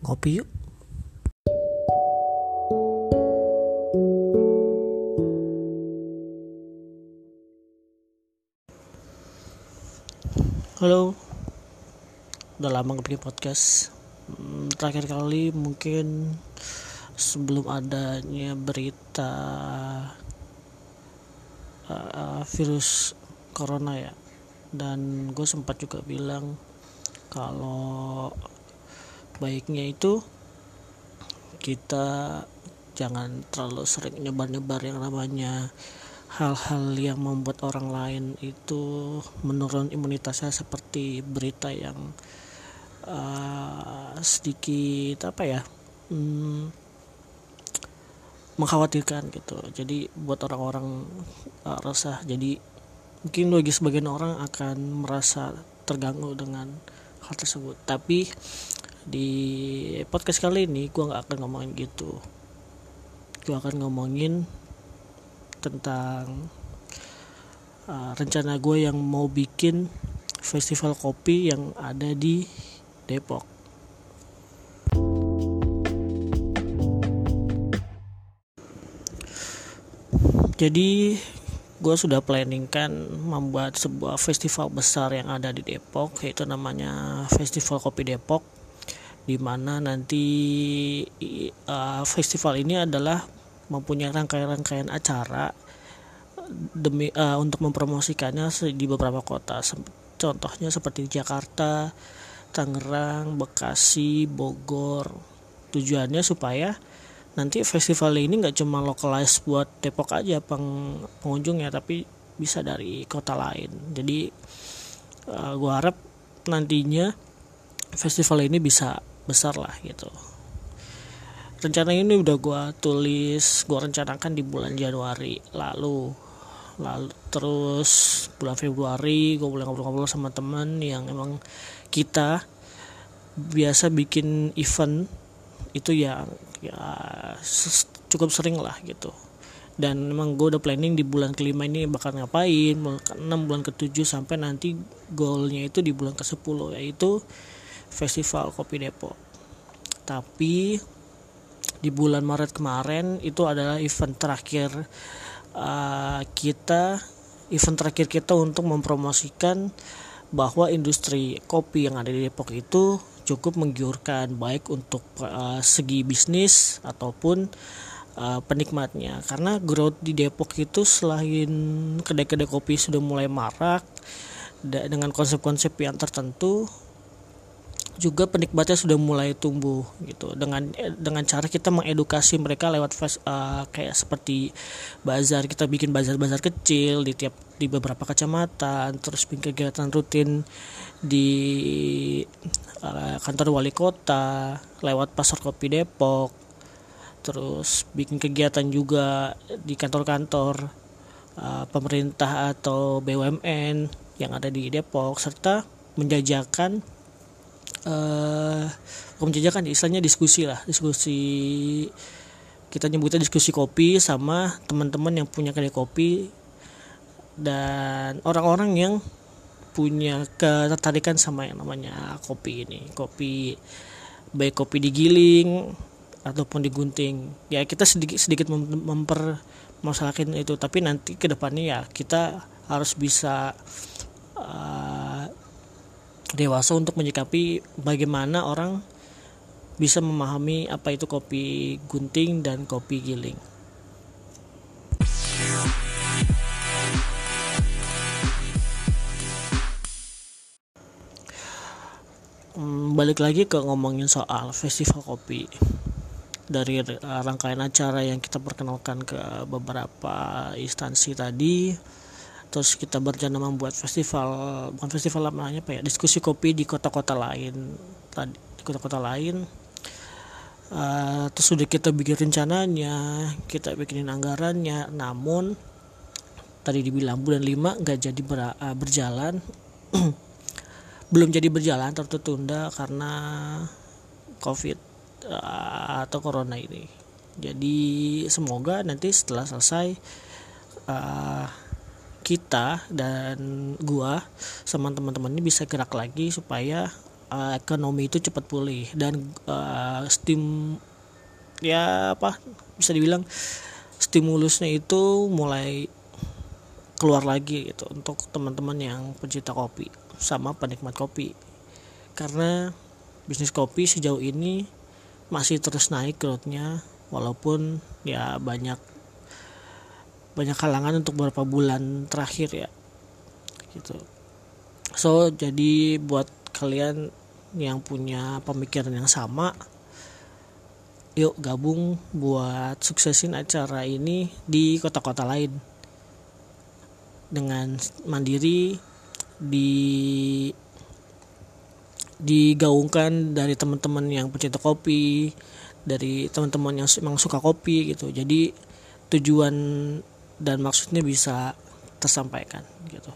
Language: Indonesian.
ngopi yuk. Halo. Udah lama gak podcast. Hmm, terakhir kali mungkin sebelum adanya berita uh, virus corona ya. Dan gue sempat juga bilang kalau baiknya itu kita jangan terlalu sering nyebar-nyebar yang namanya hal-hal yang membuat orang lain itu menurun imunitasnya seperti berita yang uh, sedikit apa ya hmm, mengkhawatirkan gitu. Jadi buat orang-orang uh, resah. Jadi mungkin bagi sebagian orang akan merasa terganggu dengan hal tersebut. Tapi di podcast kali ini gue nggak akan ngomongin gitu gue akan ngomongin tentang uh, rencana gue yang mau bikin festival kopi yang ada di Depok. Jadi gue sudah planning kan membuat sebuah festival besar yang ada di Depok yaitu namanya Festival Kopi Depok di mana nanti uh, festival ini adalah mempunyai rangkaian-rangkaian acara demi uh, untuk mempromosikannya di beberapa kota contohnya seperti Jakarta, Tangerang, Bekasi, Bogor. Tujuannya supaya nanti festival ini nggak cuma localize buat Depok aja peng pengunjungnya, tapi bisa dari kota lain. Jadi uh, gue harap nantinya festival ini bisa besar lah gitu. Rencana ini udah gue tulis, gue rencanakan di bulan Januari lalu lalu terus bulan Februari gue boleh ngobrol-ngobrol sama teman yang emang kita biasa bikin event itu ya ya cukup sering lah gitu dan memang gue udah planning di bulan kelima ini bakal ngapain bulan ke-6 bulan ke-7 sampai nanti goalnya itu di bulan ke-10 yaitu festival kopi Depok. Tapi di bulan Maret kemarin itu adalah event terakhir uh, kita event terakhir kita untuk mempromosikan bahwa industri kopi yang ada di Depok itu cukup menggiurkan baik untuk uh, segi bisnis ataupun uh, penikmatnya. Karena growth di Depok itu selain kedai-kedai kopi sudah mulai marak dengan konsep-konsep yang tertentu juga penikmatnya sudah mulai tumbuh gitu. Dengan dengan cara kita mengedukasi mereka lewat fest, uh, kayak seperti bazar kita bikin bazar-bazar kecil di tiap di beberapa kecamatan terus bikin kegiatan rutin di uh, kantor wali kota lewat pasar kopi Depok terus bikin kegiatan juga di kantor-kantor uh, pemerintah atau BUMN yang ada di Depok serta menjajakan uh, menjajakan istilahnya diskusi lah diskusi kita nyebutnya diskusi kopi sama teman-teman yang punya kedai kopi dan orang-orang yang punya ketertarikan sama yang namanya kopi ini kopi baik kopi digiling ataupun digunting. Ya kita sedikit sedikit memper itu tapi nanti ke depannya ya kita harus bisa uh, dewasa untuk menyikapi bagaimana orang bisa memahami apa itu kopi gunting dan kopi giling. Hmm, balik lagi ke ngomongin soal festival kopi dari rangkaian acara yang kita perkenalkan ke beberapa instansi tadi terus kita berencana membuat festival bukan festival namanya apa ya diskusi kopi di kota-kota lain. Tadi di kota-kota lain. Uh, terus sudah kita bikin rencananya kita bikinin anggarannya namun tadi dibilang bulan 5 nggak jadi ber, uh, berjalan. Belum jadi berjalan tertunda karena covid uh, atau corona ini. Jadi semoga nanti setelah selesai uh, kita dan gua sama teman-teman ini bisa gerak lagi supaya uh, ekonomi itu cepat pulih dan uh, steam ya apa bisa dibilang stimulusnya itu mulai keluar lagi gitu untuk teman-teman yang pencinta kopi sama penikmat kopi. Karena bisnis kopi sejauh ini masih terus naik growthnya walaupun ya banyak banyak halangan untuk beberapa bulan terakhir ya. Gitu. So jadi buat kalian yang punya pemikiran yang sama yuk gabung buat suksesin acara ini di kota-kota lain. Dengan mandiri di digaungkan dari teman-teman yang pecinta kopi dari teman-teman yang memang suka kopi gitu. Jadi tujuan dan maksudnya bisa tersampaikan gitu